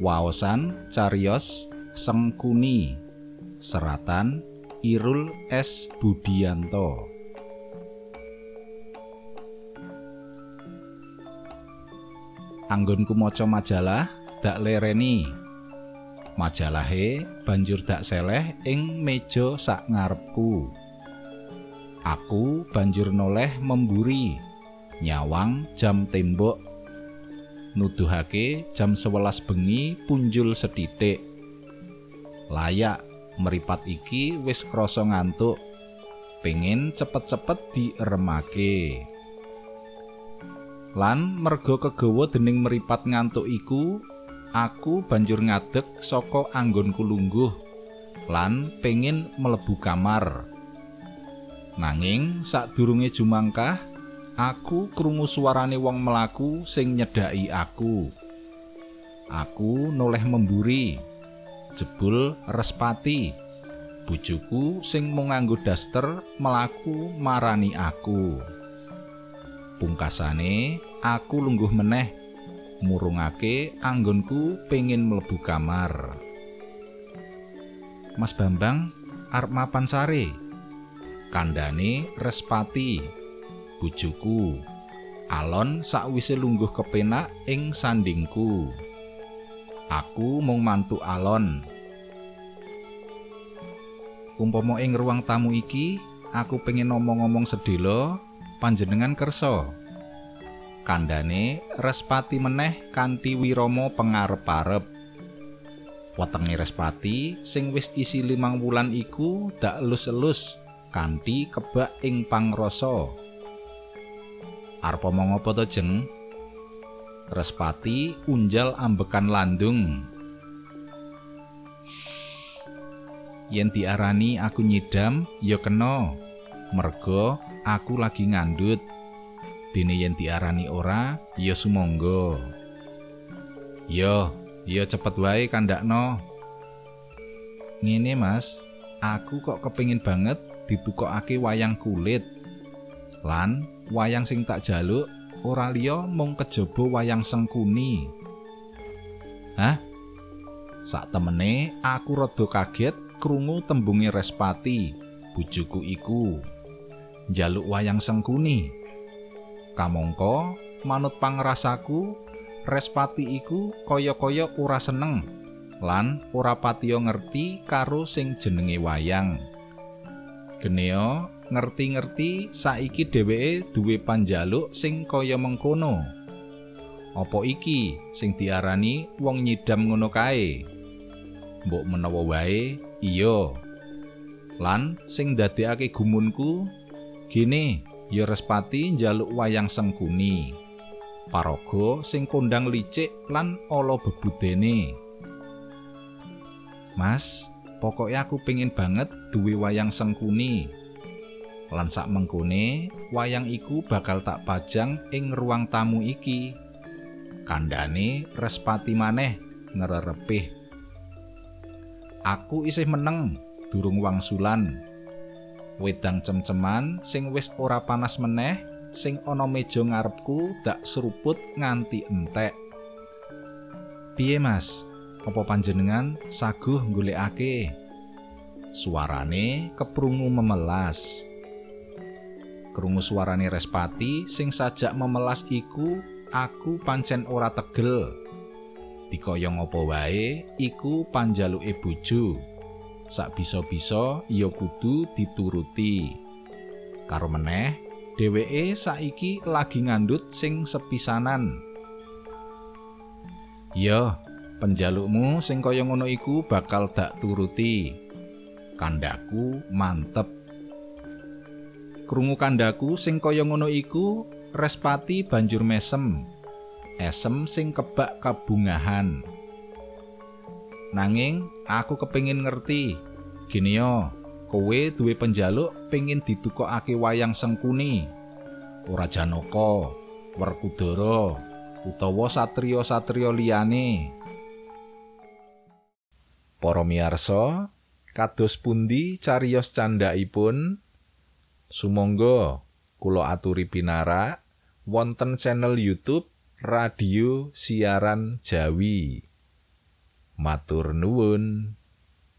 Waosan Carios Sengkuni Seratan Irul S. Budianto. Anggonku maca majalah dak lereni. Majalahe banjur dak seleh ing meja sak ngarepku. Aku banjur noleh memburi nyawang jam tembok nuduhake jam 11 bengi punjul setitik layak meripat iki wis krasa ngantuk. Pengen cepet-cepet diremake lan merga kegawa dening meripat ngantuk iku aku banjur ngadeg saka anggonku lungguh lan pengen mlebu kamar. Nanging sadurunge jumangkah aku krungu suarane wong melaku sing nyedaki aku. Aku noleh memburi jebul respati. Bojoku sing mung nganggo daster melaku marani aku. Pungkasane aku lungguh meneh murungake anggonku pengin mlebu kamar. Mas Bambang arep mapan sare kandhane Respati bojoku. Alon sakwise lungguh kepenak ing sandingku. Aku mung mantu alon. Umpama ing ruang tamu iki aku pengen ngomong-ngomong sedelo panjenengan kersa. Kandhane Respati meneh kanthi wirama pengarep-arep. Wetenge Respati sing wis isi limang wulan iku dak elus-elus kanthi kebak ing pangrasa arep omong apa to jeng. Respati unjal ambekan landung. Yen diarani aku nyidam ya kena. Merga aku lagi ngandut. Dene yen diarani ora ya sumangga. Yo yo cepet wae kandakno. Ngene mas. Aku kok kepingin banget ditukokake wayang kulit. Lan wayang sing tak jaluk ora liya mung kejaba wayang sengkuni hah sak temene aku rada kaget krungu tembunge Respati bojoku iku njaluk wayang sengkuni. Kamangka manut pangrasaku, Respati iku kaya-kaya ora seneng lan ora patiya ngerti karo sing jenenge wayang. Geneo ngerti-ngerti saiki dheweke duwe panjaluk sing kaya mengkono. Apa iki sing diarani wong nyidam ngono kae? Mbok menawa wae, iya. Lan sing ndadekake gumunku Gene, ya Respati njaluk wayang sengkuni. Paraga sing kondang licik lan ala bebudene. Mas, pokoknya aku pengin banget duwe wayang sengkuni. Lan sak mengkone, wayang iku bakal tak pajang ing ruang tamu iki. Kandane Respati maneh ngererepih. Aku isih meneng durung wangsulan. wedang cem-ceman sing wis ora panas meneh sing ana meja ngarepku dak seruput nganti entek. Piye Mas? Apa panjenengan saguh golekake? Suarane keprungu memelas. Krungu suarane Respati sing sajak memelas iku aku pancen ora tegel. Dikaya ngapa wae iku panjaluke bojo. sak bisa-bisa ya kudu dituruti. Karo meneh, dheweke saiki lagi ngandut sing sepisanan. Ya, penjalukmu sing kaya ngono iku bakal dak turuti. Kandaku mantep. Krungu kandaku sing kaya ngono iku, Respati banjur mesem. Esem sing kebak kabungahan. Nanging aku kepingin ngerti. Gini yo, kowe duwe penjaluk pengin ditukokake wayang sengkuni. Ora Janaka, Werkudara, utawa satriya-satriya liyane. Para miyarsa, kados pundi cariyos candhaipun? Sumangga kula aturi pinarak wonten channel YouTube Radio Siaran Jawi. Matur nuwun.